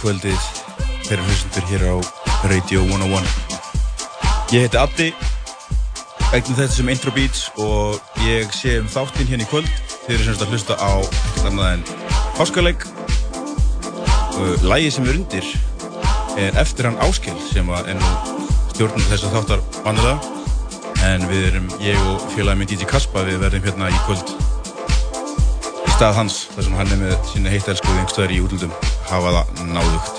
kvöldið fyrir hlustundur hér á Radio 101 Ég heiti Addi eignum þetta sem Intro Beats og ég sé um þáttinn hérna í kvöld. Þeir eru semst að hlusta á ekkert annað en Háskaleg Lægið sem er undir er eftir hann Áskil sem er nú stjórnum þess að þáttar vannilega en við erum, ég og félagin minn DJ Kaspa við verðum hérna í kvöld stað hans þar sem hann er með sína heittelskuði einhverstaðar í útlöldum hafa það náðugt.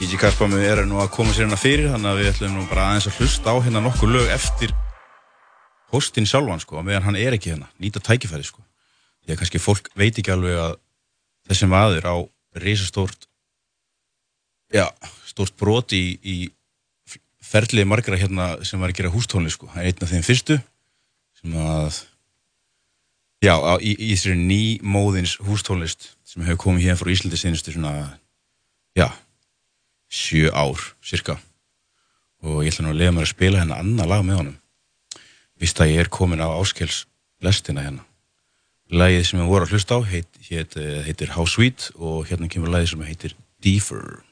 Ísi Karpami er nú að koma sér hérna fyrir þannig að við ætlum nú bara aðeins að hlusta á hérna nokkuð lög eftir hostin sjálfan sko, meðan hann er ekki hérna, nýta tækifæri sko. Því að kannski fólk veit ekki alveg að þessum aður á reysastórt já, stórt broti í, í ferlið margra hérna sem var að gera hústónli sko. Það er einn af þeim fyrstu sem að já, á, í, í þessari ný móðins hústónlist sem hefur komið hérna frá Íslandi senustu svona já, sjö ár cirka og ég ætla nú að lega mér að spila hérna annar lag með honum. Vist að ég er komin á áskels lestina hérna. Lægið sem við vorum að hlusta á heit, heit, heitir How Sweet og hérna kemur lægið sem heitir Deeper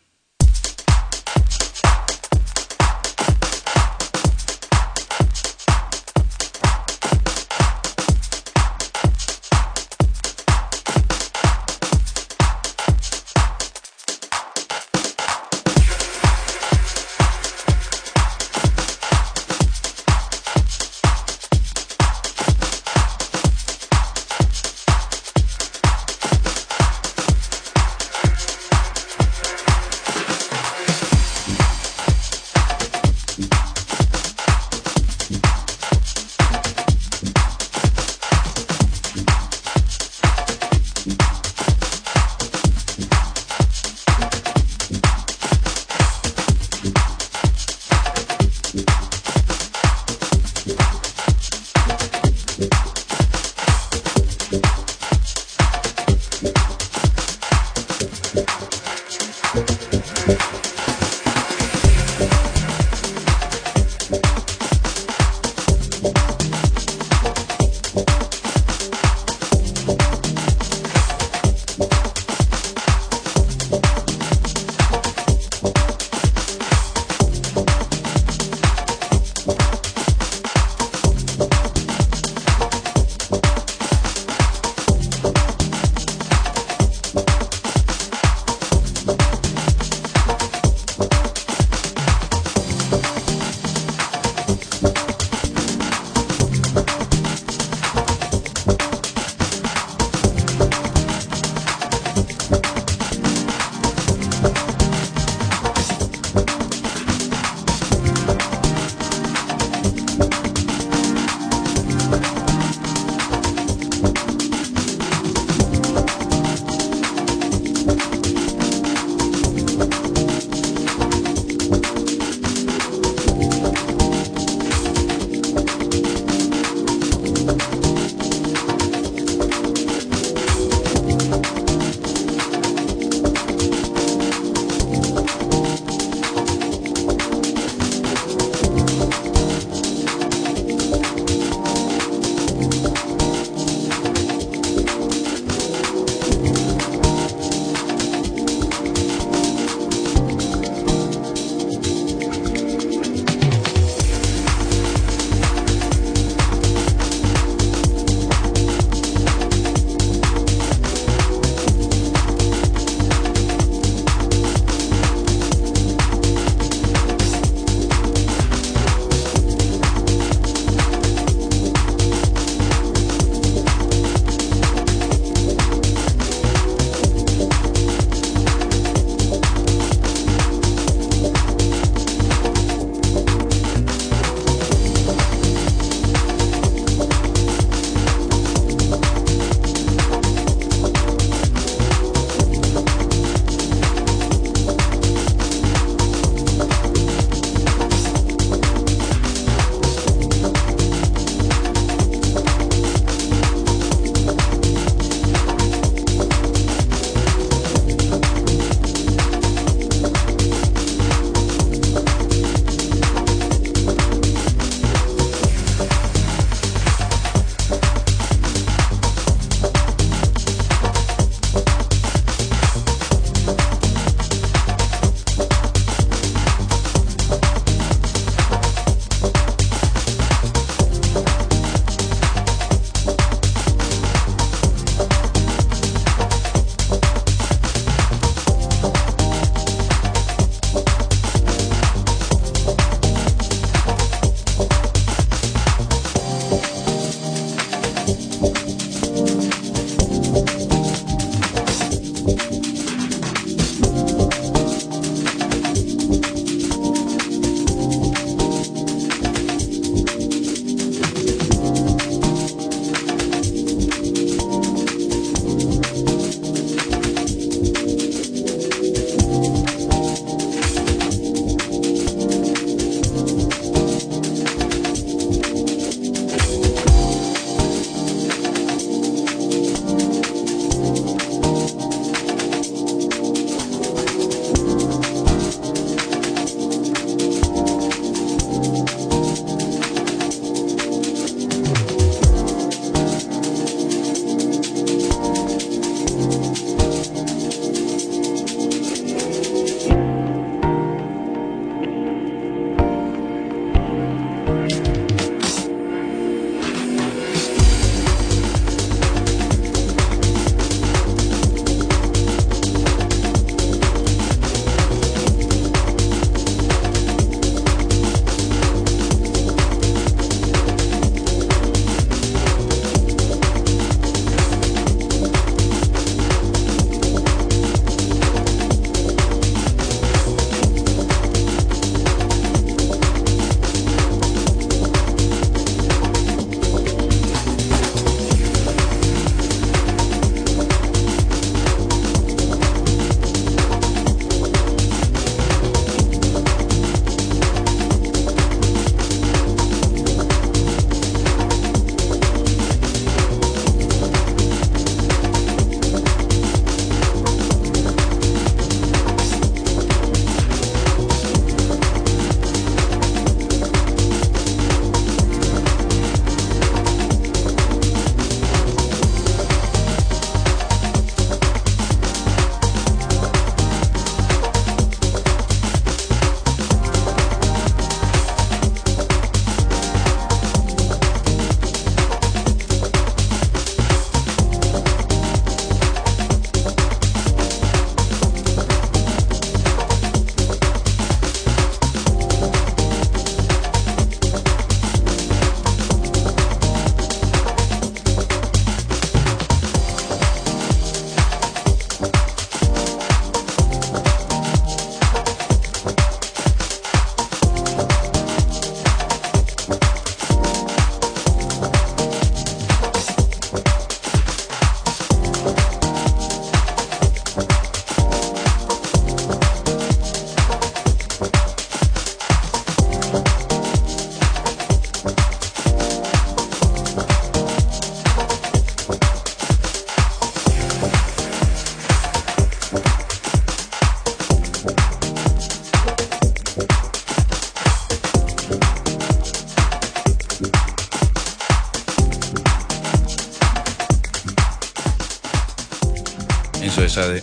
sagði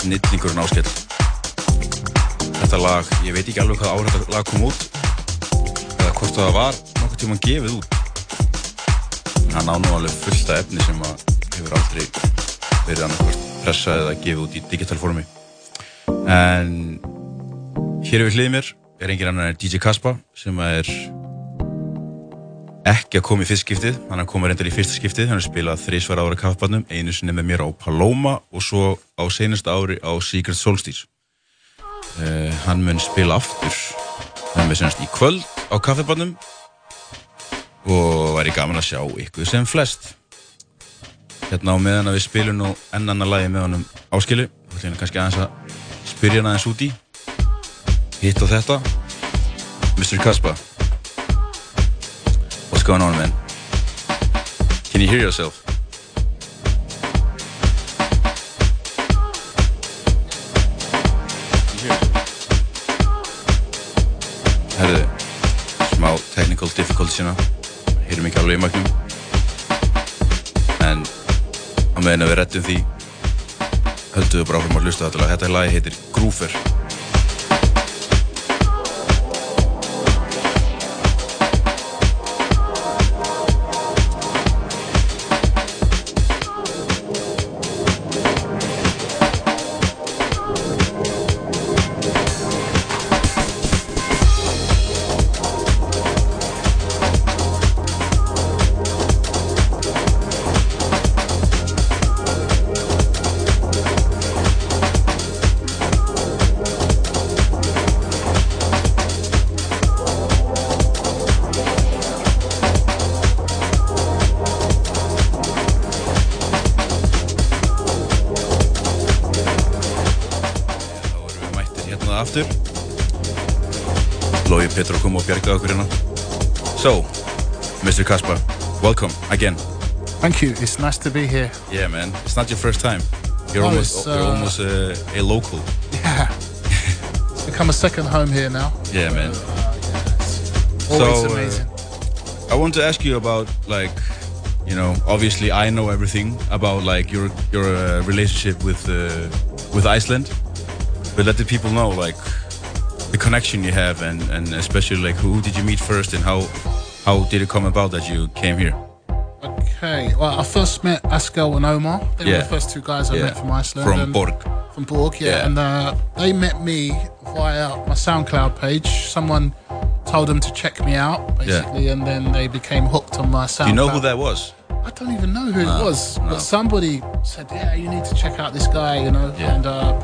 snillingurinn áskell. Þetta lag, ég veit ekki alveg hvað ára þetta lag kom út eða hvort það var nokkur tíma gefið út. Hann á nú alveg fullt af efni sem hefur aldrei verið annarkvært pressað eða gefið út í digital formi. En hér við hliðið mér er engin annar en DJ Kaspa sem er ekki að koma í fyrst skiptið, hann er komið reyndar í fyrsta skiptið, hann spilað þrísvar ára kaffbarnum, einu sinni með mér á Paloma og svo á senast ári á Secret Solstice. Uh, hann mun spila aftur, hann er senast í kvöld á kaffbarnum og væri gaman að sjá ykkur sem flest. Hérna á meðan að við spilum nú ennan að lagi með honum áskilu, þá ætlum ég kannski aðeins að spyrja hann aðeins út í, hitt og þetta, Mr. Kaspa. Going on, man? Can you hear yourself? Herðu, smá technical difficulties hérna. Heyrum ekki alveg í magnum. En á meðan að við rettum því höldum við bara áfram að hlusta þetta lag. Þetta lag heitir Groover. Again. Thank you. It's nice to be here. Yeah, man. It's not your first time. You're no, almost uh, you're almost a, a, local. Yeah. it's become a second home here now. Yeah, man. Uh, yeah, always so, amazing. Uh, I want to ask you about like, you know, obviously I know everything about like your your uh, relationship with uh, with Iceland, but let the people know like the connection you have and, and especially like who did you meet first and how how did it come about that you came here? Okay, well I first met Askel and Omar. They yeah. were the first two guys I yeah. met from Iceland. From Borg. From Borg, yeah. yeah. And uh, they met me via my SoundCloud page. Someone told them to check me out, basically, and then they became hooked on my SoundCloud. Do you know who that was? I don't even know who no, it was, no. but somebody said, "Yeah, you need to check out this guy," you know. And uh,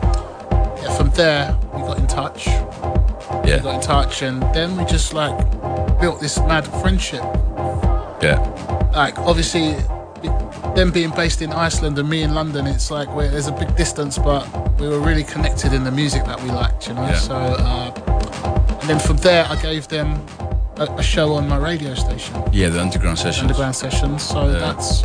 from there, we got in touch yeah. we got in touch, and then we just like built this mad friendship. Yeah. Like obviously, them being based in Iceland and me in London, it's like there's a big distance, but we were really connected in the music that we liked, you know. Yeah. So, uh, and then from there, I gave them a, a, show on my radio station. Yeah, the underground sessions. Underground sessions. So yeah. that's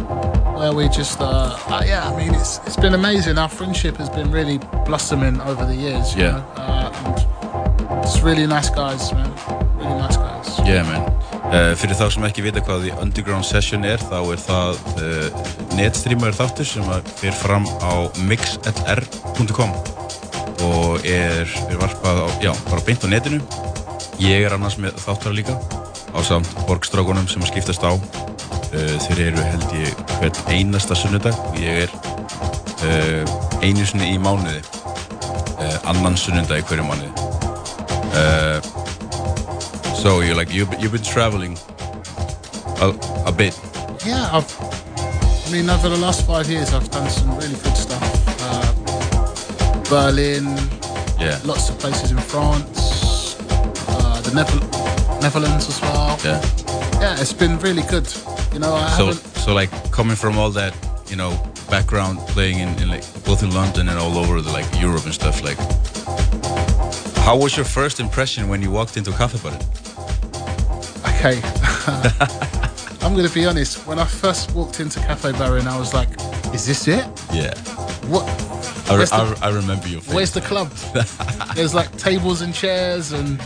where we just, uh, uh, yeah. I mean, it's it's been amazing. Our friendship has been really blossoming over the years. yeah. Know? Uh, It's really nice guys, man. Really nice guys. Yeah, man. Uh, fyrir þá sem ekki vita hvað The Underground Session er, þá er það uh, netstreamer þáttur sem fyrir fram á mixlr.com og er, er varpað á, já, bara beint á netinu. Ég er annars með þáttar líka á samt borgstrákunum sem að skiptast á. Uh, þeir eru held ég hvern einasta sunnudag og ég er einu sunni í mánuði, annan sunnudag í hverju mánuði. So you're like you you've been traveling a, a bit. Yeah, I've. I mean, over the last five years, I've done some really good stuff. Uh, Berlin. Yeah. Lots of places in France. Uh, the Netherlands as well. Yeah. Yeah, it's been really good. You know, I so, haven't. So like coming from all that, you know, background playing in, in like both in London and all over the like Europe and stuff like how was your first impression when you walked into Cafe Bar? Okay. I'm going to be honest. When I first walked into Cafe Baron, I was like, is this it? Yeah. What? I, re- the, I, remember your face. Where's the club? There's like tables and chairs and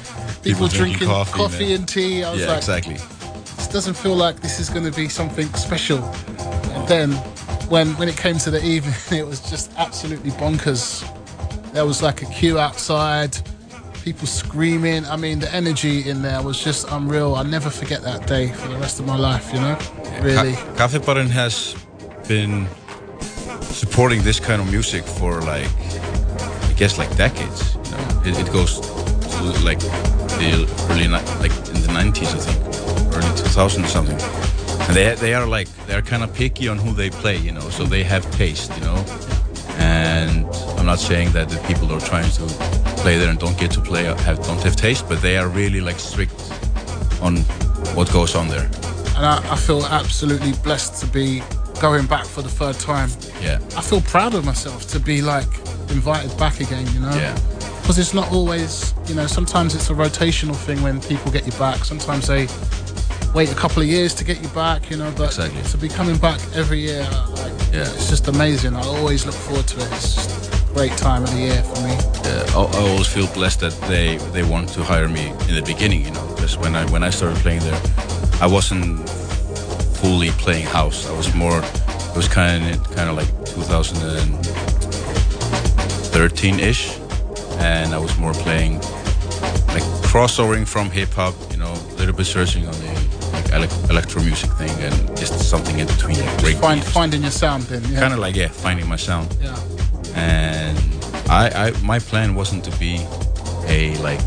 people, people drinking, drinking, coffee, coffee and tea. I was yeah, like, exactly. This doesn't feel like this is going to be something special. And then when when it came to the evening, it was just absolutely bonkers. There was like a queue outside, people screaming. I mean, the energy in there was just unreal. I'll never forget that day for the rest of my life. You know, really. Ka Kaffibarinn has been supporting this kind of music for like, I guess like decades. You know, it, it goes to like the early like in the 90s, I think, early 2000s or something. And they they are like they are kind of picky on who they play, you know. So they have taste, you know. And I'm not saying that the people who are trying to play there and don't get to play have don't have taste, but they are really like strict on what goes on there. and I, I feel absolutely blessed to be going back for the third time. Yeah. I feel proud of myself to be like invited back again, you know? Yeah. Because it's not always, you know, sometimes it's a rotational thing when people get you back. Sometimes they wait a couple of years to get you back, you know, but Exactly. to be coming back every year, like, Yeah. it's just amazing. I always look forward to it. It's just a great time of the year for me. uh, I, I always feel blessed that they they want to hire me in the beginning. You know, because when I when I started playing there, I wasn't fully playing house. I was more. It was kind of kind of like 2013 ish, and I was more playing like crossovering from hip hop. You know, a little bit searching on the like ele- electro music thing, and just something in between. Like Find, finding your sound then, yeah. kind of like yeah, finding my sound yeah. And I, I my plan wasn't to be a like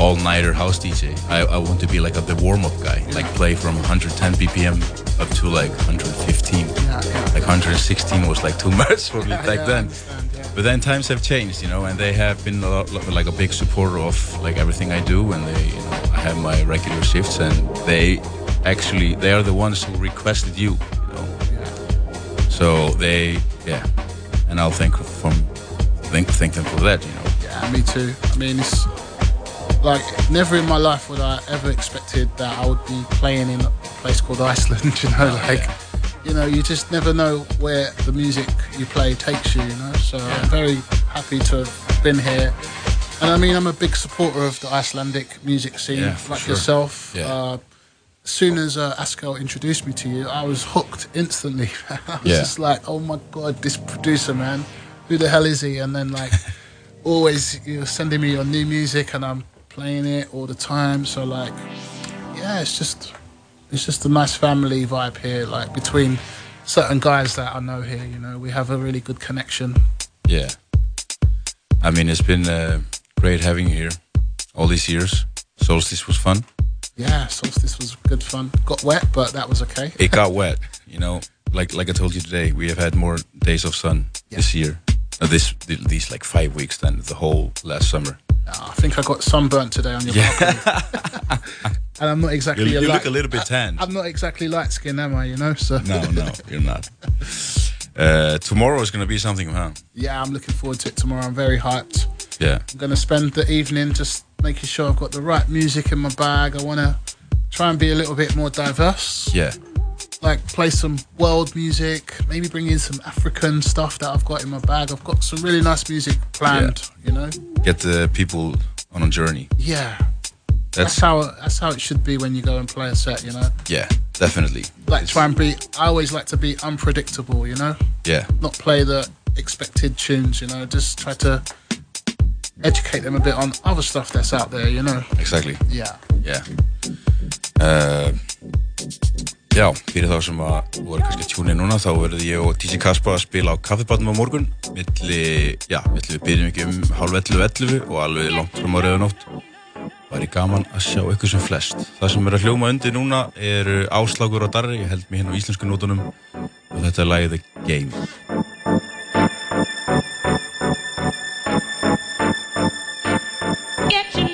all-nighter house DJ. I, I want to be like a, the warm-up guy, like play from 110 BPM up to like 115. Yeah, yeah. Like 116 was like too much for me back yeah, then. yeah. But then times have changed, you know, and they have been a lot, like a big supporter of like everything I do, and they, you know, I have my regular shifts, and they actually they are the ones who requested you, you know. So they, yeah, and I'll thank from thank them for that, you know. Yeah, me too. I mean, it's like never in my life would I ever expected that I would be playing in a place called Iceland. You know, like yeah. you know, you just never know where the music you play takes you. You know, so I'm very happy to have been here. And I mean, I'm a big supporter of the Icelandic music scene, Yeah, like sure. yourself. Yeah. Uh, as soon as uh, Askel introduced me to you, I was hooked instantly. I was Yeah. just like, oh my god, this producer, man, who the hell is he? And then like, always you're sending me your new music, and I'm playing it all the time. So like, yeah, it's just, it's just a nice family vibe here, like between certain guys that I know here. You know, we have a really good connection. Yeah. I mean, it's been uh, great having you here all these years. Solstice was fun. Yeah, solstice was good fun. Got wet, but that was okay. It got wet, you know. Like like I told you today, we have had more days of sun this year. Uh, this these like five weeks then the whole last summer. I think I got sunburnt today on your balcony. and I'm not exactly You, a you light, look a little bit tanned. I'm not exactly light skinned, am I? You know, so No, no, you're not. Uh, tomorrow is gonna be something, huh? yeah, I'm looking forward to it tomorrow. I'm very hyped. Yeah, I'm gonna spend the evening just making sure I've got the right music in my bag. I wanna try and be a little bit more diverse. yeah, Like play some world music, maybe bring in some African stuff that I've got in my bag. I've got some really nice music planned. You know, get the people on a journey. yeah. That's That's how that's how it should be when you go and play a set. You know. yeah, definitely. like It's- try and be I always like to be unpredictable, you know? Yeah, Not play the expected tunes, you know, just try to educate them a bit on other stuff that's out there, you know? exactly. Yeah. Yeah. Uh, já, fyrir þá sem að voru kannski að tjúna núna þá verður ég og TC Kaspa að spila á kaffibátnum á morgun. Milli, já, milli við byrjum ekki um hálf 11.11 og alveg langt fram á rauðanótt væri gaman að sjá ykkur sem flest. Það sem er að hljóma undir núna eru Áslagur og Darri, ég held mig hérna á íslensku nótunum. Og þetta er lagið The Game. Get to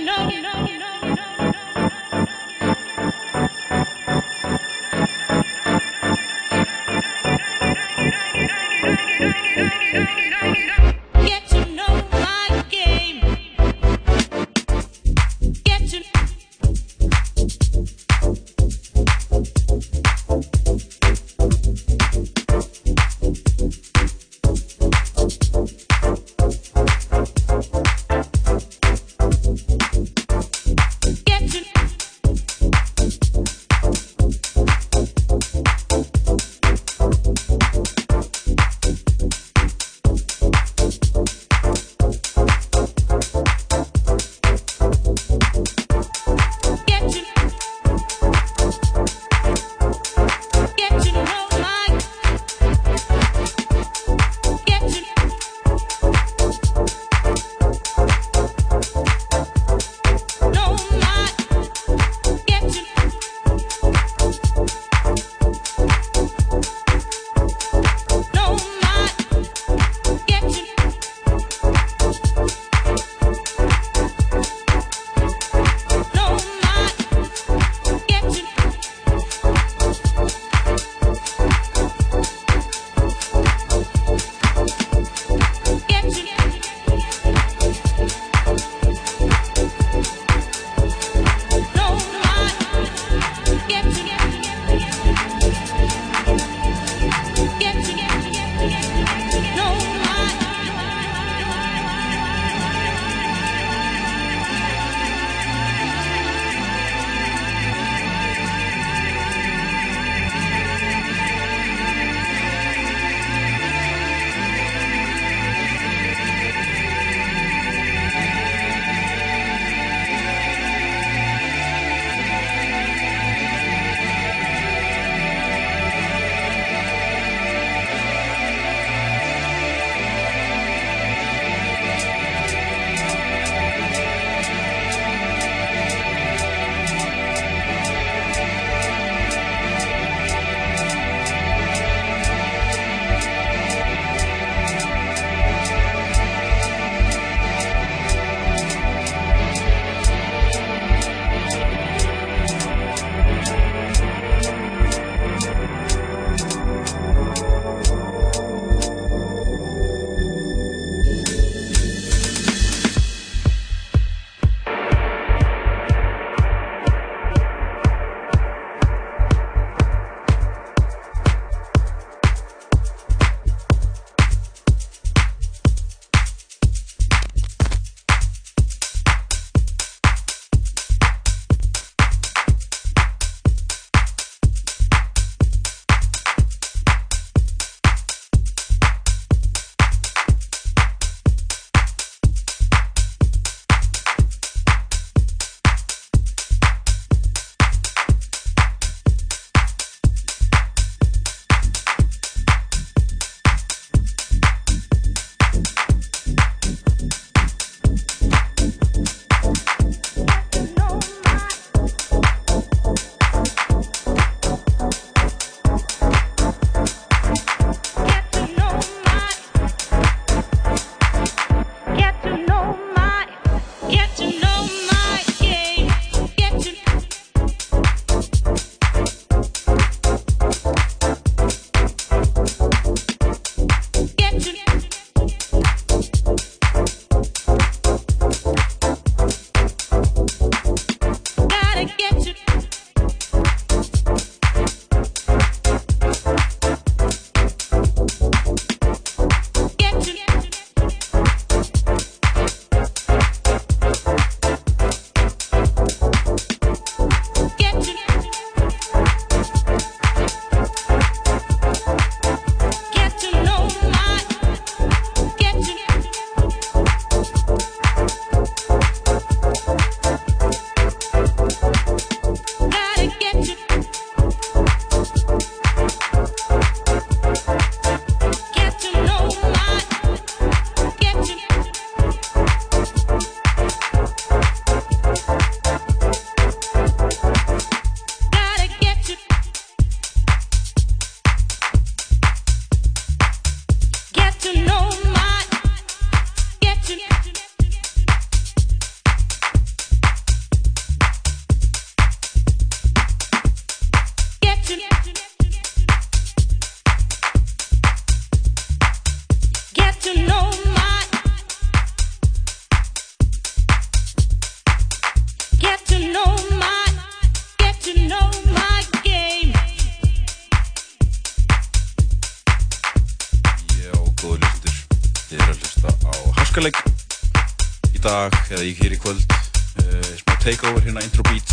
eða ég hér í kvöld uh, smá takeover hérna intro beat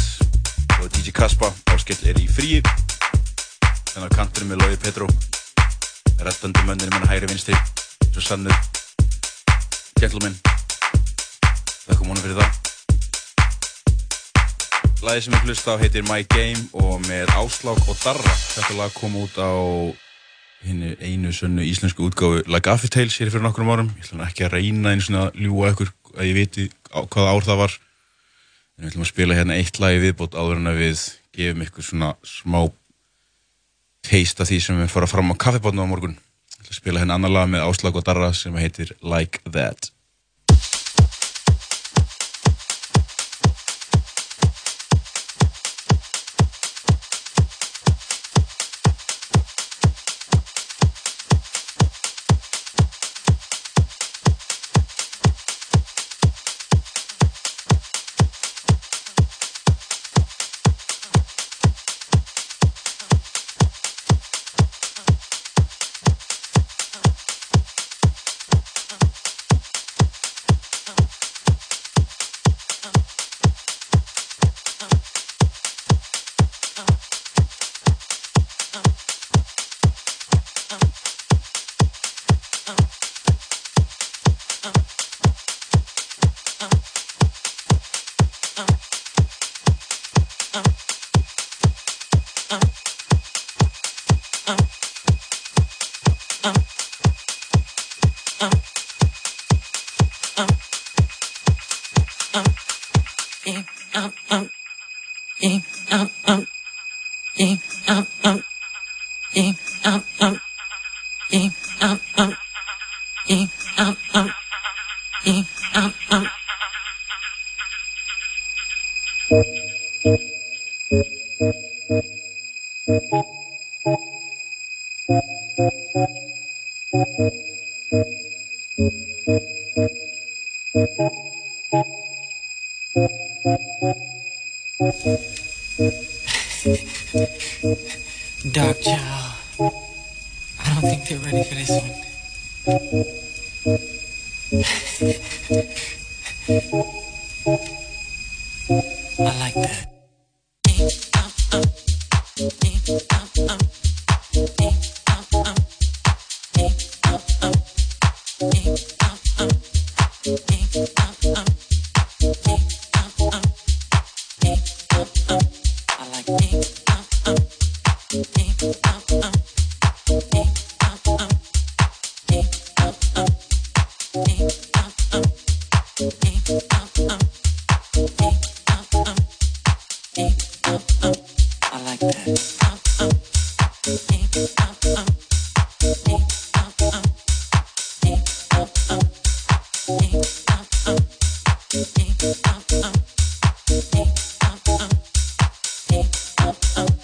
og DJ Kaspa áskell er í fríi. Þannig að kanturinn með Lóði Petró rettandi mönnir með hægri vinstri svo sannur gentleman. Þakkum honum fyrir það. Lagið sem ég hlusta á heitir My Game og með Áslák og Darra. Þetta lag kom út á hinni einu sönnu íslensku útgáfu Like Affy Tales hér fyrir nokkrum árum. Ég ætla ekki að reyna einu svona ljúa ykkur að ég viti á hvaða ár það var. En við ætlum að spila hérna eitt lagi viðbót áður en að við gefum ykkur svona smá teista því sem við fara fram á kaffibotna á morgun. Ég ætla að spila hérna annar lag með Áslag og Darra sem heitir Like That out.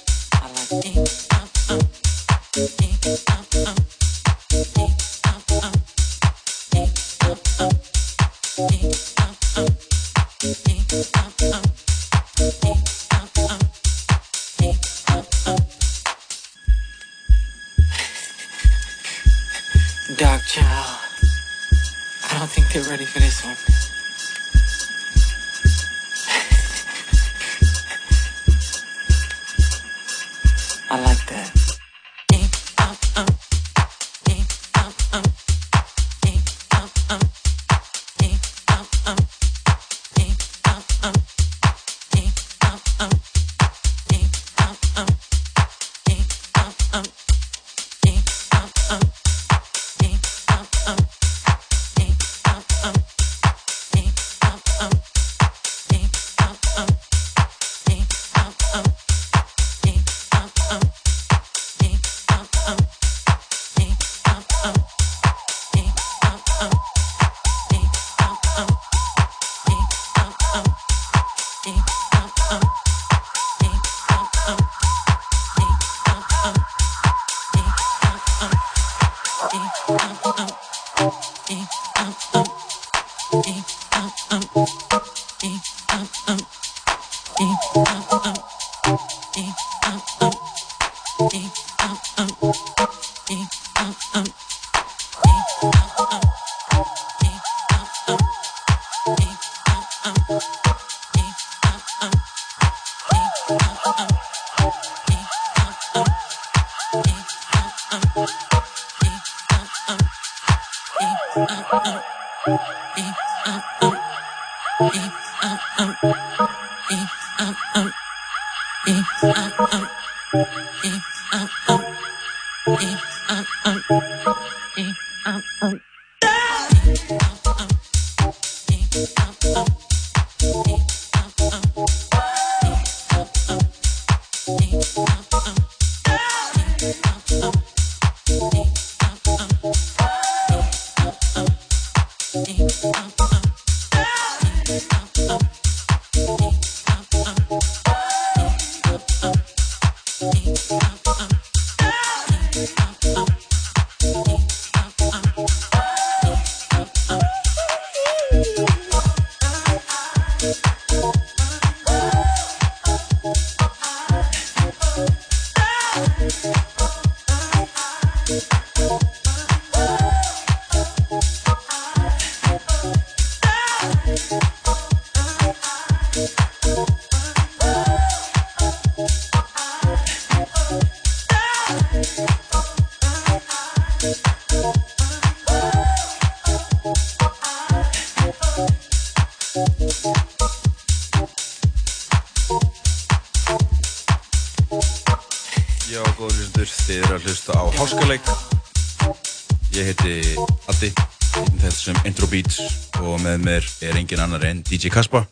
DJ Kaspa.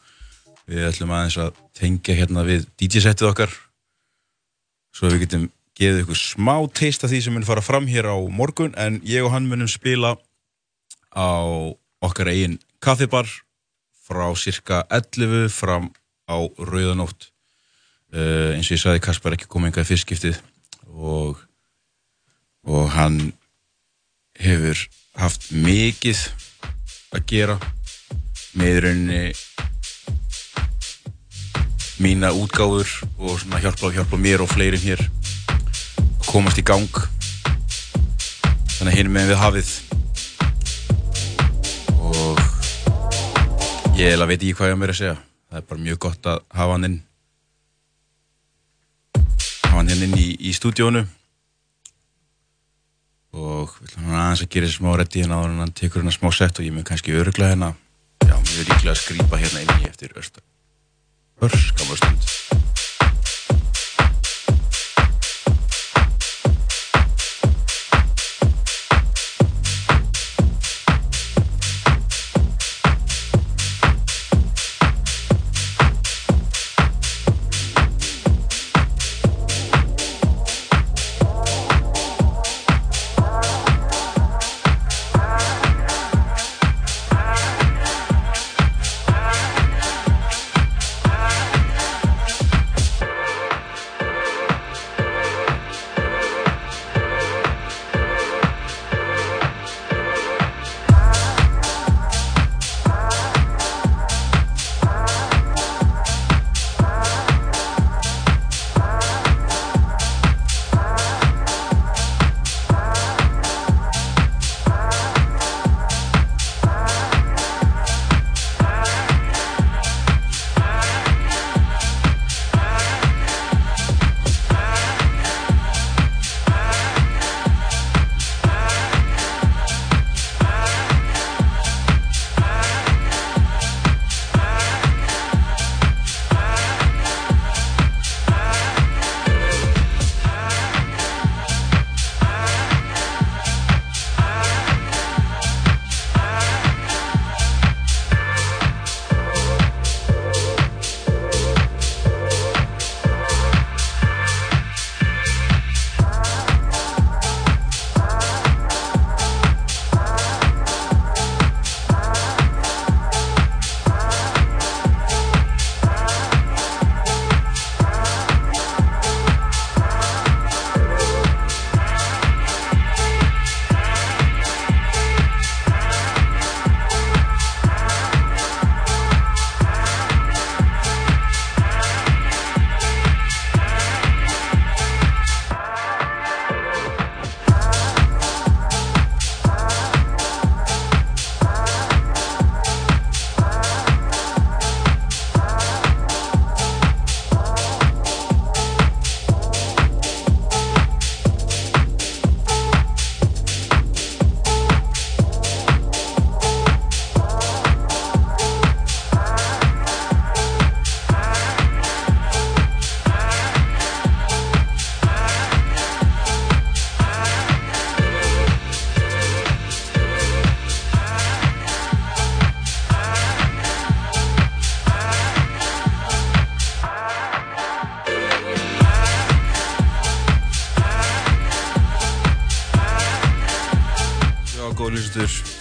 Við ætlum aðeins að tengja hérna við DJ-settið okkar. Svo við getum gefið ykkur smá teist af því sem mun fara fram hér á morgun en ég og hann munum spila á okkar eigin kaffibar frá cirka 11 fram á Rauðanótt. Uh, eins og ég sagði Kaspar ekki komið enga í fyrstskiptið og, og hann hefur haft mikið að gera með rauninni mína útgáfur og svona hjálpa, hjálpa mér og fleirin hér að komast í gang. Þannig að hinn með við hafið. Og ég eiginlega veit ekki hvað ég á mér að segja. Það er bara mjög gott að hafa hann inn. Hafa hann hérna inn í, í stúdíónu. Og við ætlum hann aðeins að gera þessi smá reddi hérna en hann tekur hérna smá sett og ég mun kannski öruglega hérna mjög líklega að skrýpa hérna inn í eftir örsta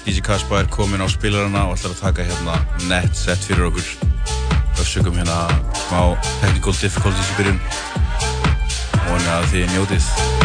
DJ Kaspa er komin á spilarana og ætlar að taka hérna nett set fyrir okkur. Össökum hérna smá technical difficulties í byrjun. Vona að þið njótið.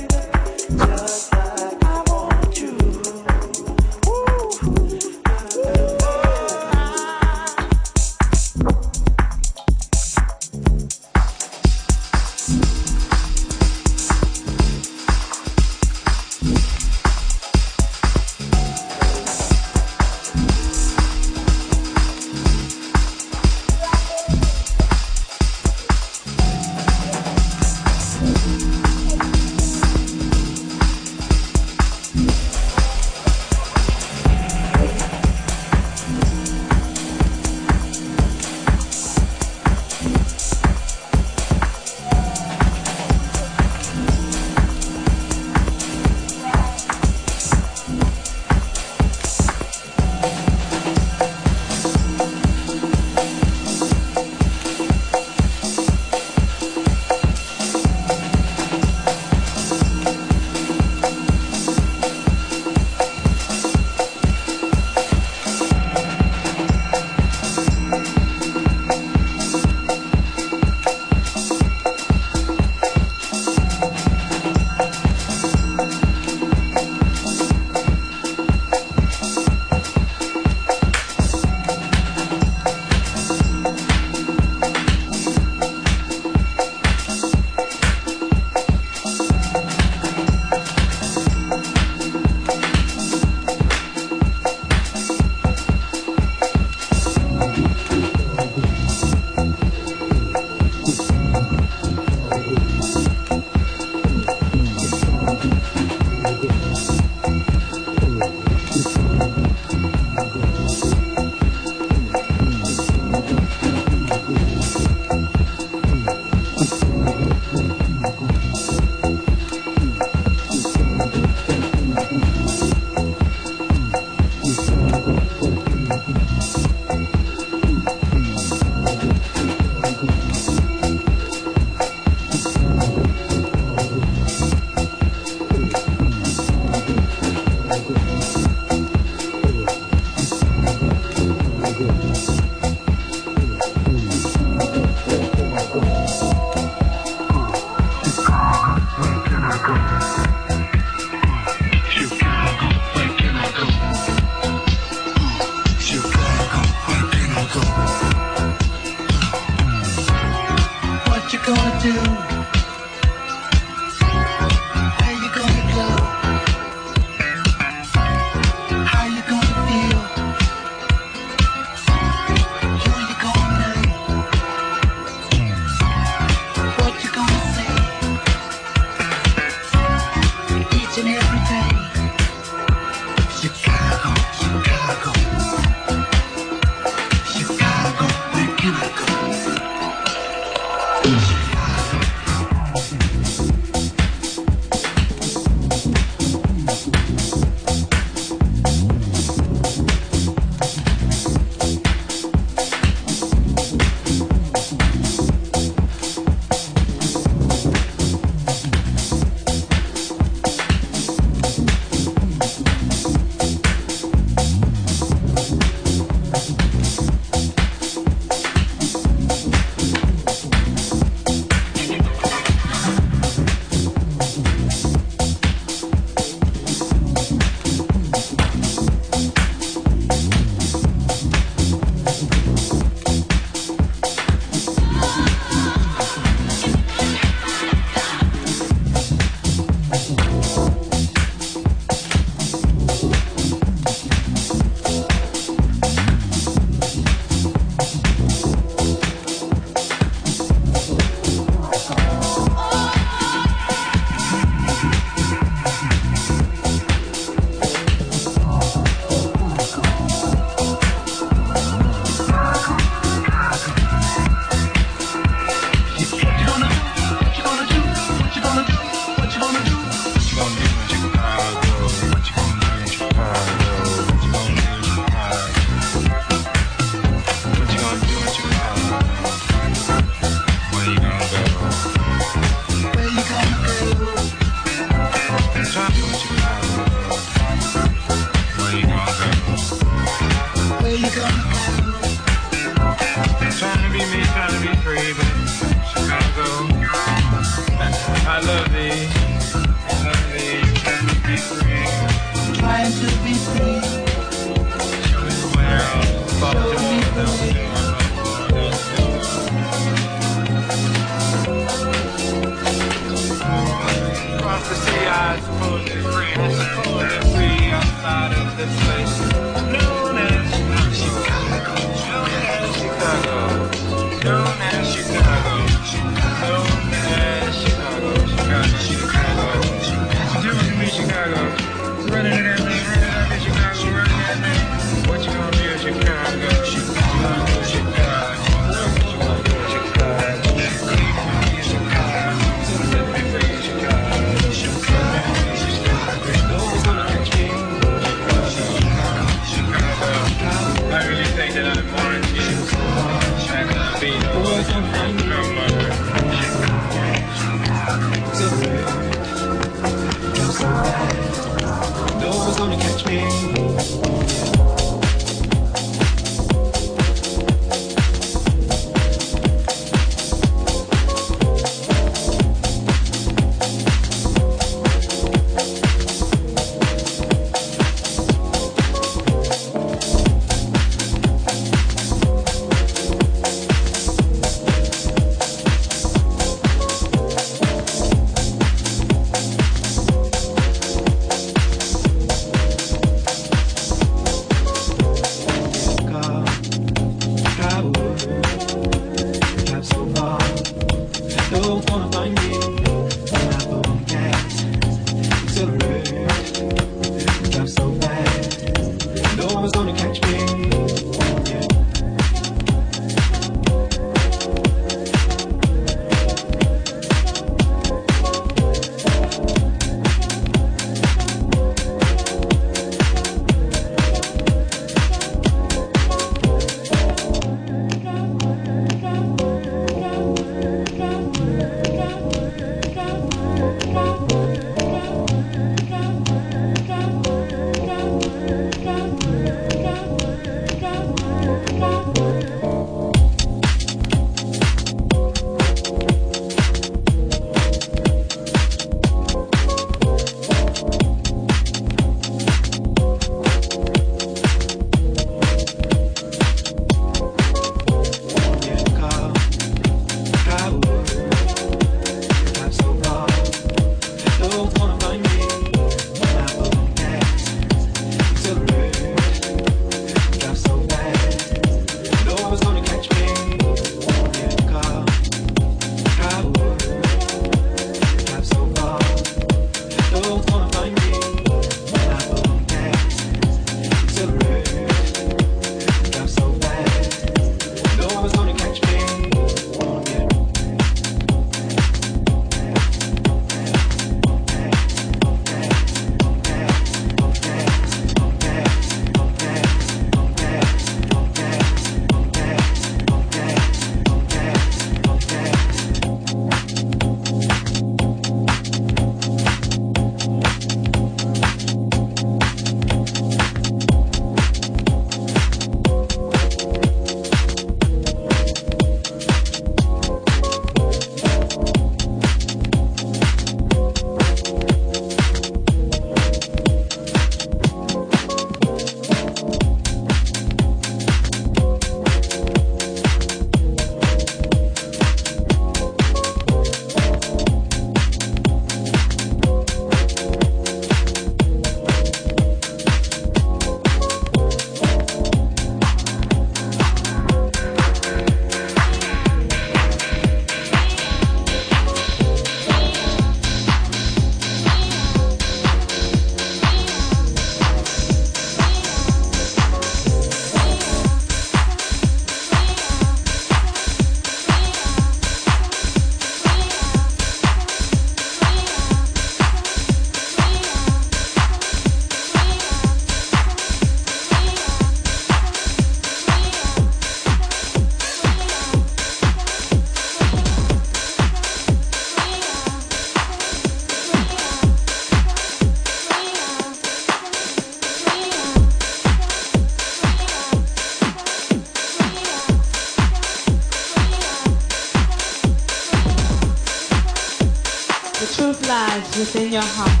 Within your heart.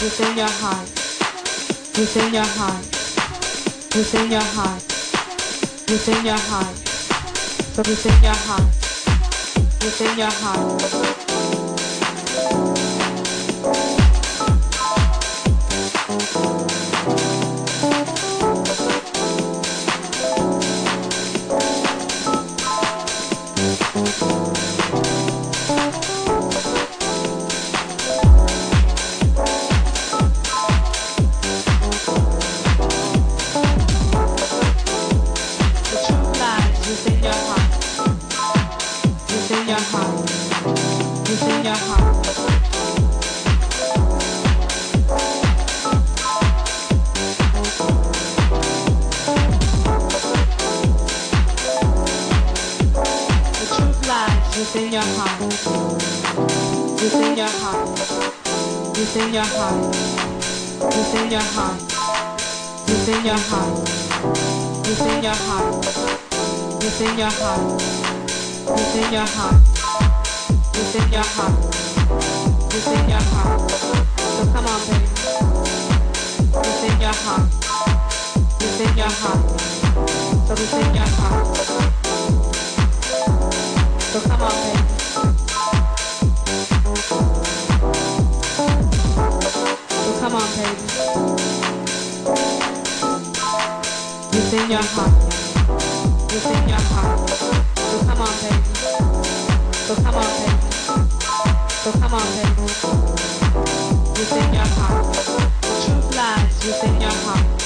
Within your heart. Within your heart. Within your heart. Within your heart. Within your heart. Within your heart. Within your heart. Within your heart. Within your heart. Within your heart. Within your heart. Within your heart. So come on, baby. Within your heart. Within your heart. So within your heart. So come on, baby. Within your heart. Within your heart. So come on, baby. So come on, baby. So come on, baby. Within your heart. Truth lies within your heart.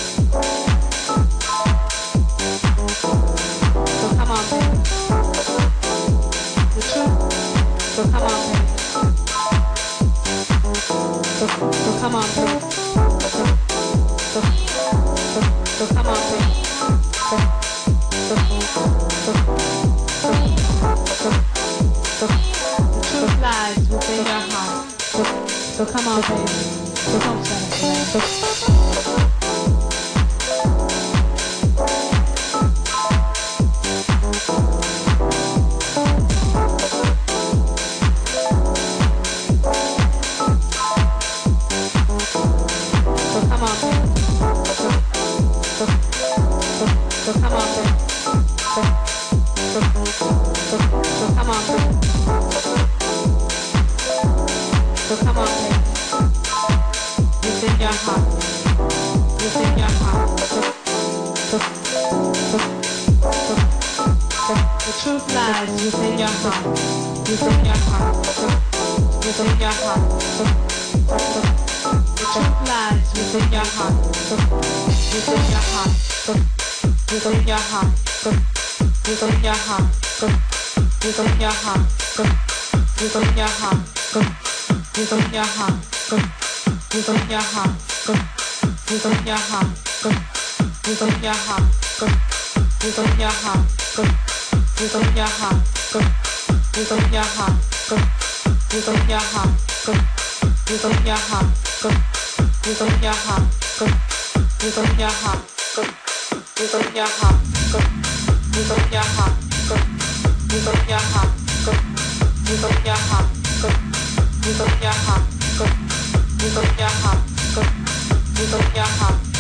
hầm cực như tôi nhà hầm cực như tôi nhà hầm cực như tôi nhà hầm cực như tôi nhà hầm cực như tôi nhà hầm cực như tôi nhà hầm cực như tôi nhà hầm cực như tôi nhà hầm cực như tôi nhà hầm cực như tôi nhà hầm cực như tôi nhà hầm cực như tôi nhà hầm cực như tôi nhà hầm cực như tôi nhà hầm cực như tôi nhà hầm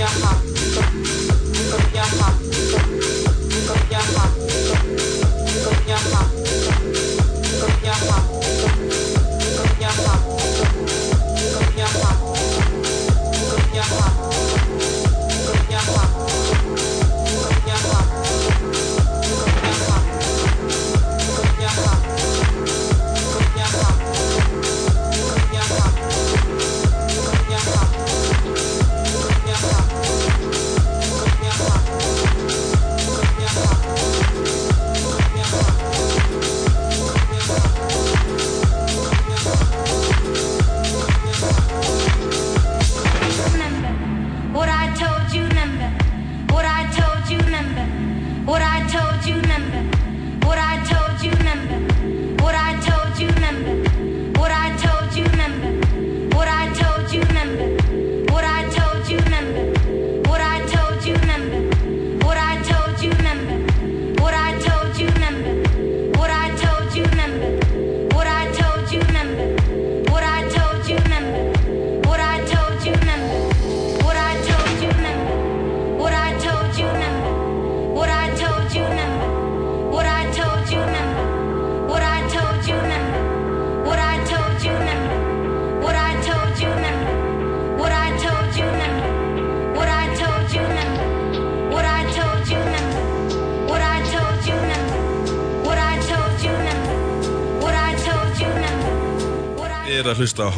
Yeah.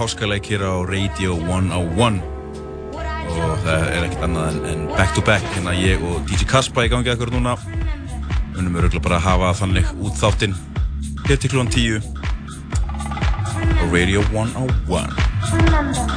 Hlusta á Radio 101 og það er ekkert annað en, en back to back. Hérna ég og DJ Kaspa í gangi ekkur núna. Unum við röglega bara að hafa þannig út þáttinn hér til klúan 10 á Radio 101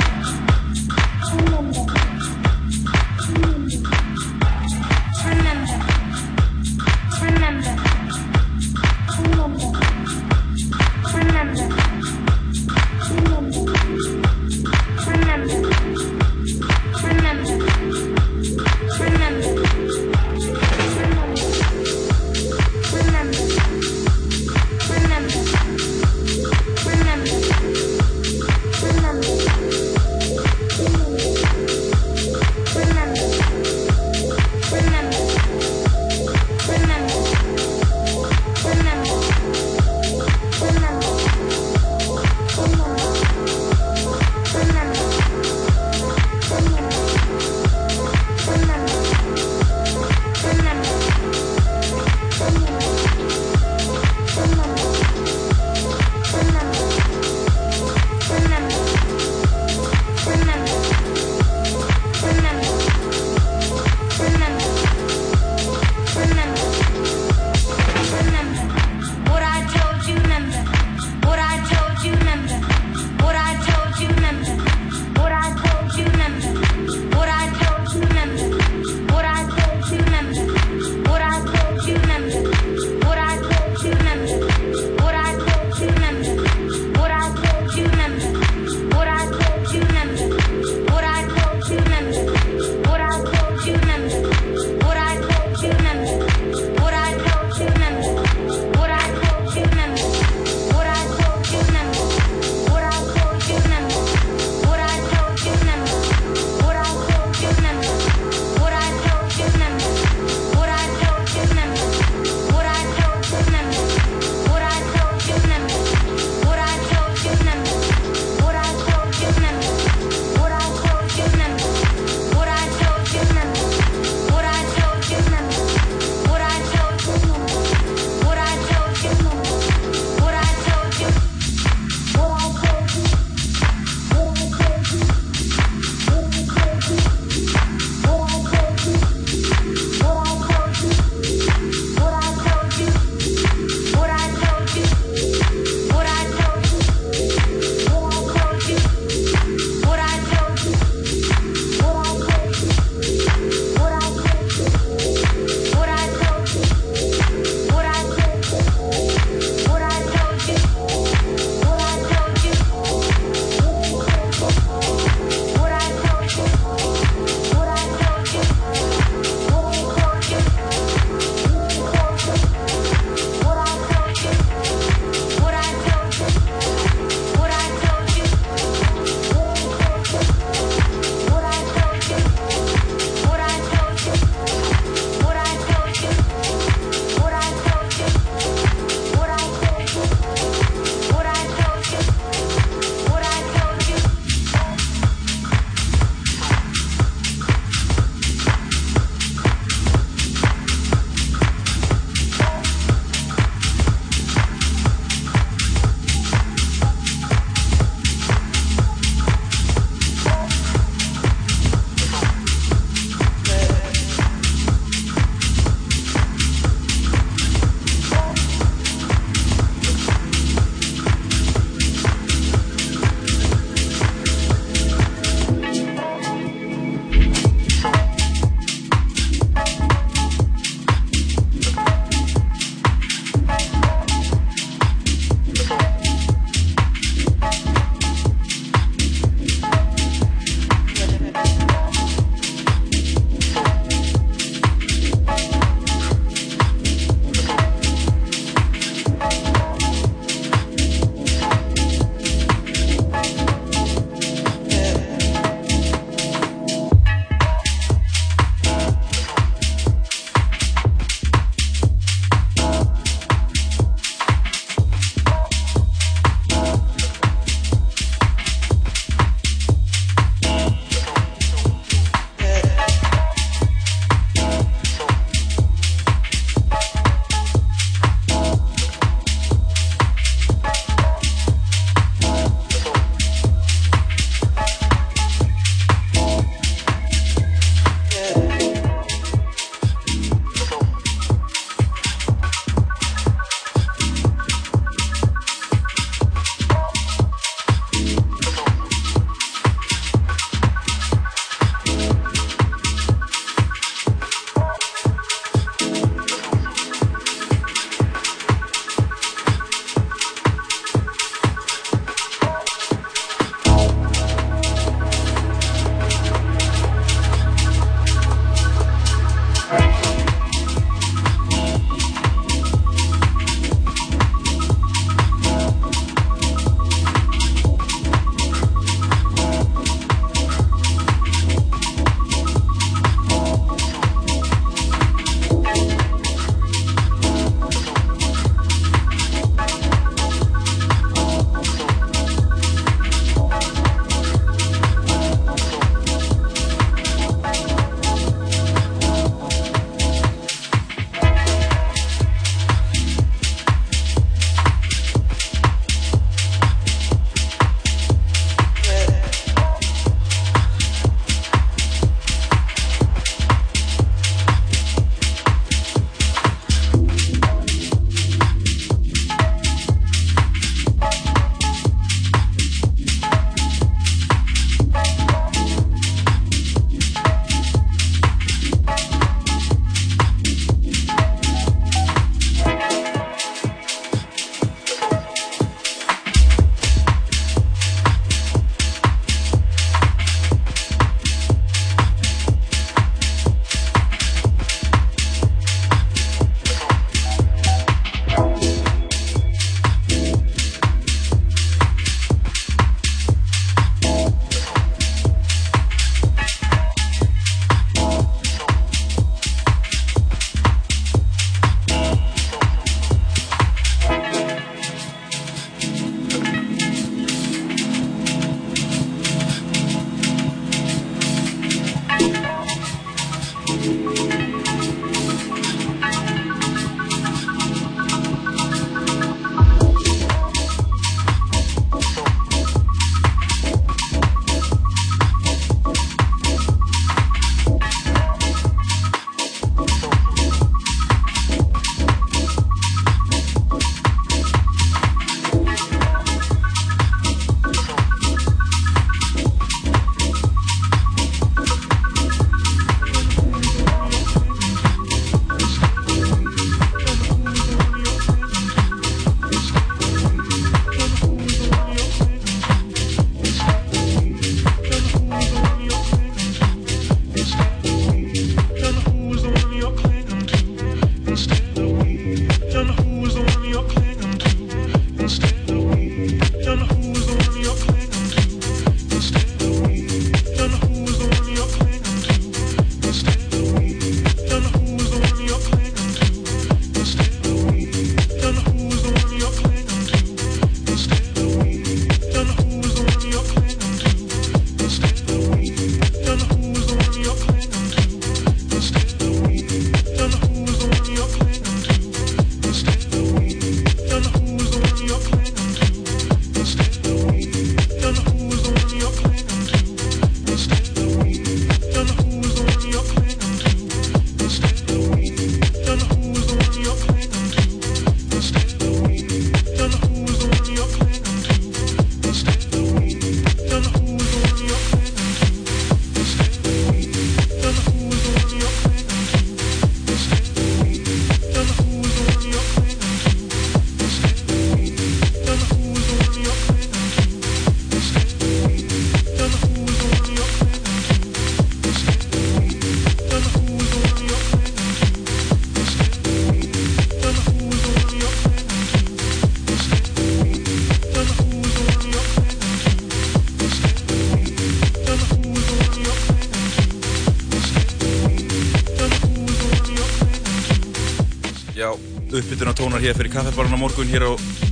hér fyrir kaffebarna morgun hér á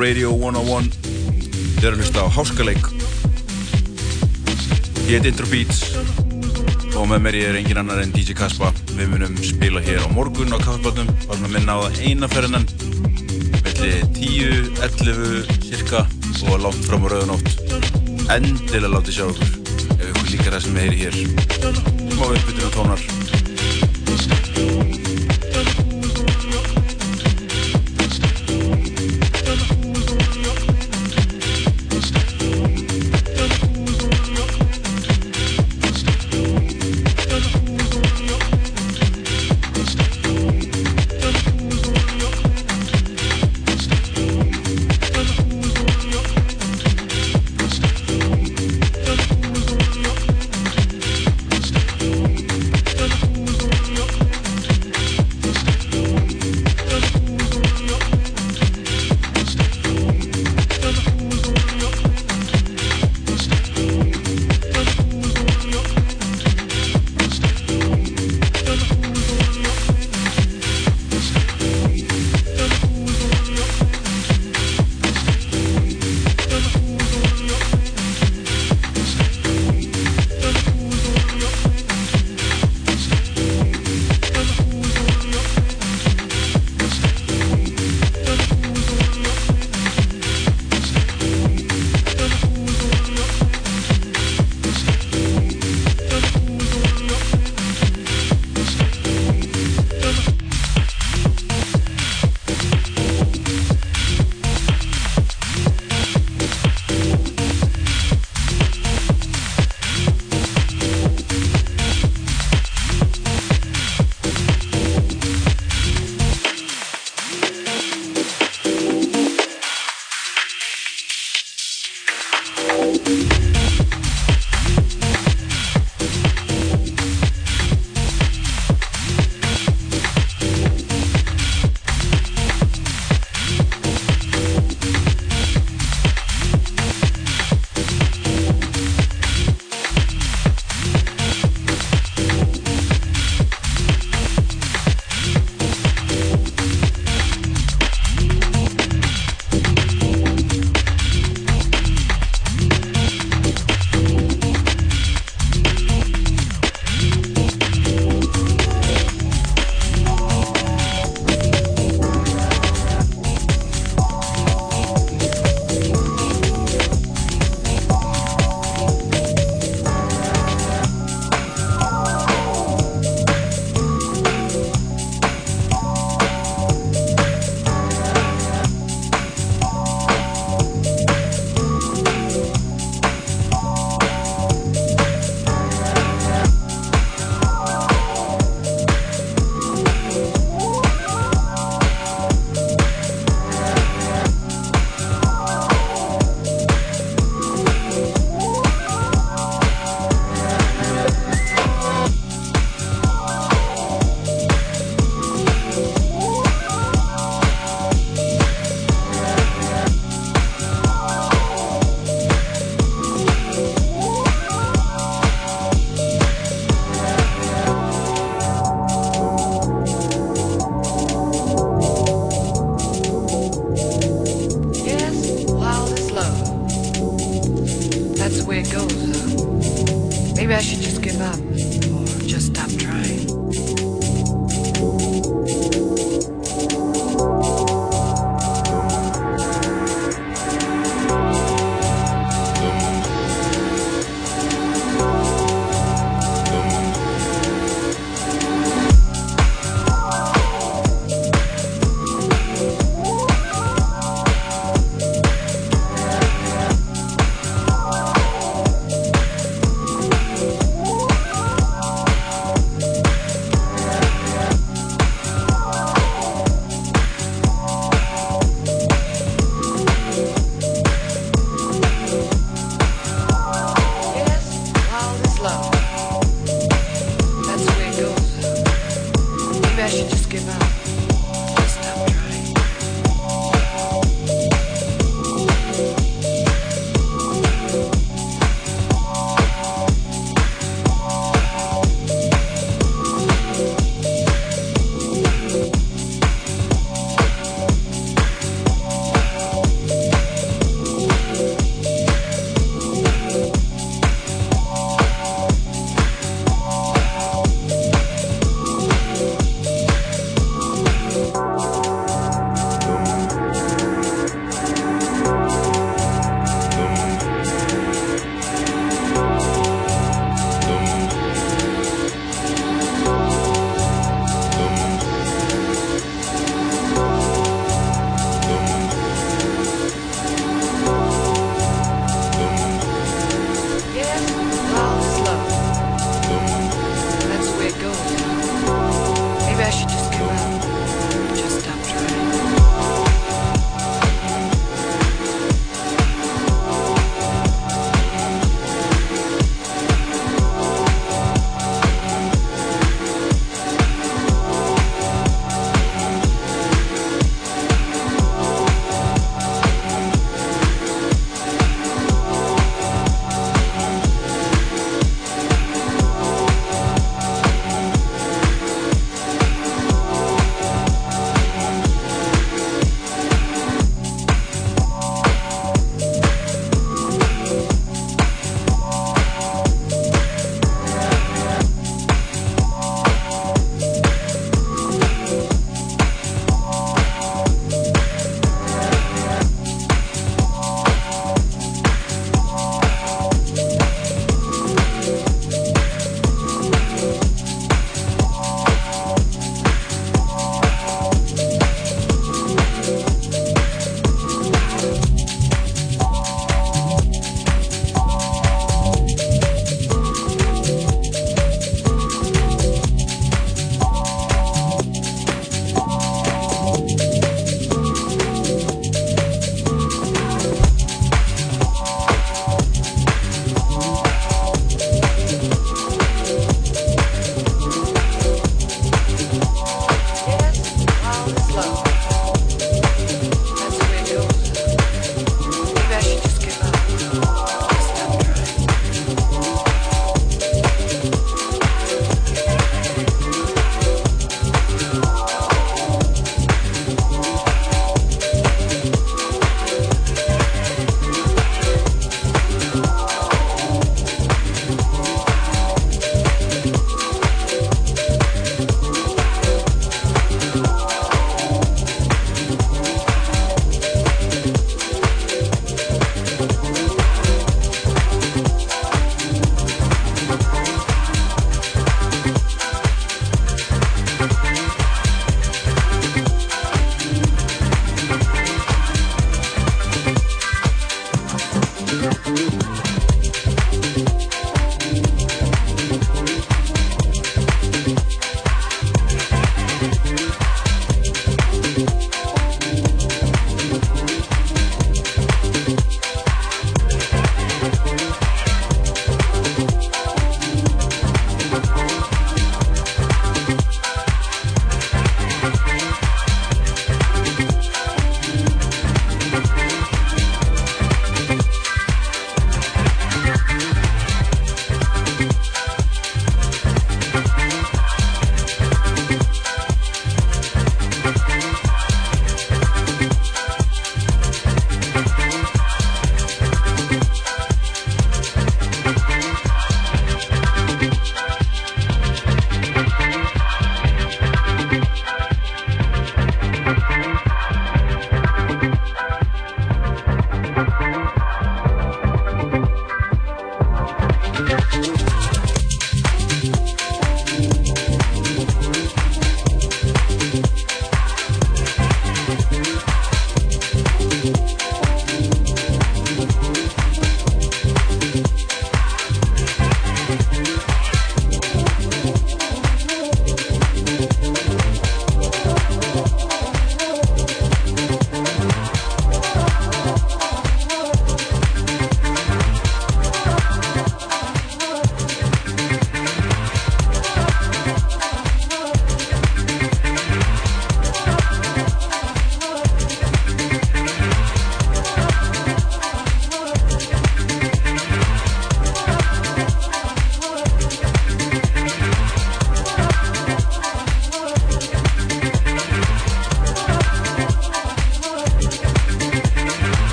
Radio 101 Þið eru að hlusta á Háskaleik. Ég heit Intro Beats og með mér ég er engin annar en DJ Kaspa Við munum spila hér á morgun á kaffebarnum varum að minna á það eina ferðinan milli 10, 11 cirka og langt fram á rauðanótt. Endilega látið sjá okkur ef ykkur líkar það sem við heyri hér. Smá uppbytuna tónar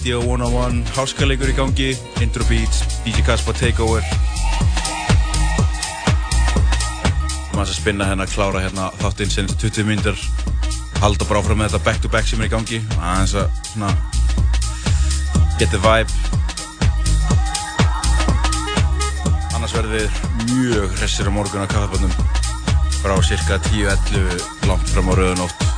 Radio 101 Háskaleikur í gangi Intro Beats, DJ Kaspa Takeover. Maður að spinna hérna, klára hérna þáttinn senast 20 minnir halda bara áfram með þetta back to back sem er í gangi. Aðeins að svona get the vibe. Annars verður við mjög hressir á morgun á kaffaböndum frá cirka 10-11 langt fram á rauðunótt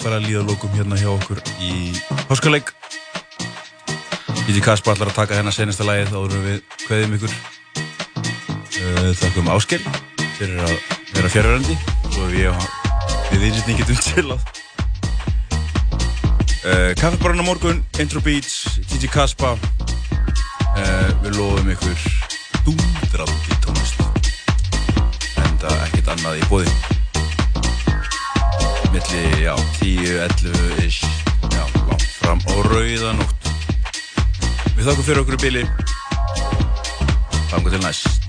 fara að líða að lókum hérna hjá okkur í páskaleik. Gíti Kaspa allar að taka hérna senasta lagið áður en við kveðum ykkur. Uh, þakkum Ásker fyrir að vera fjárverandi og við, við innsetning getum chillað. Uh, Kaffebarinn á morgun, Intro Beats, Gigi Kaspa. Uh, við lofum ykkur dúndrandi tónlist. Enda ekkert annað í bóði milli, já, 10, 11 ish, já, langt fram á rauðanótt. Við þakkum fyrir okkur í bili. Þangu til næst.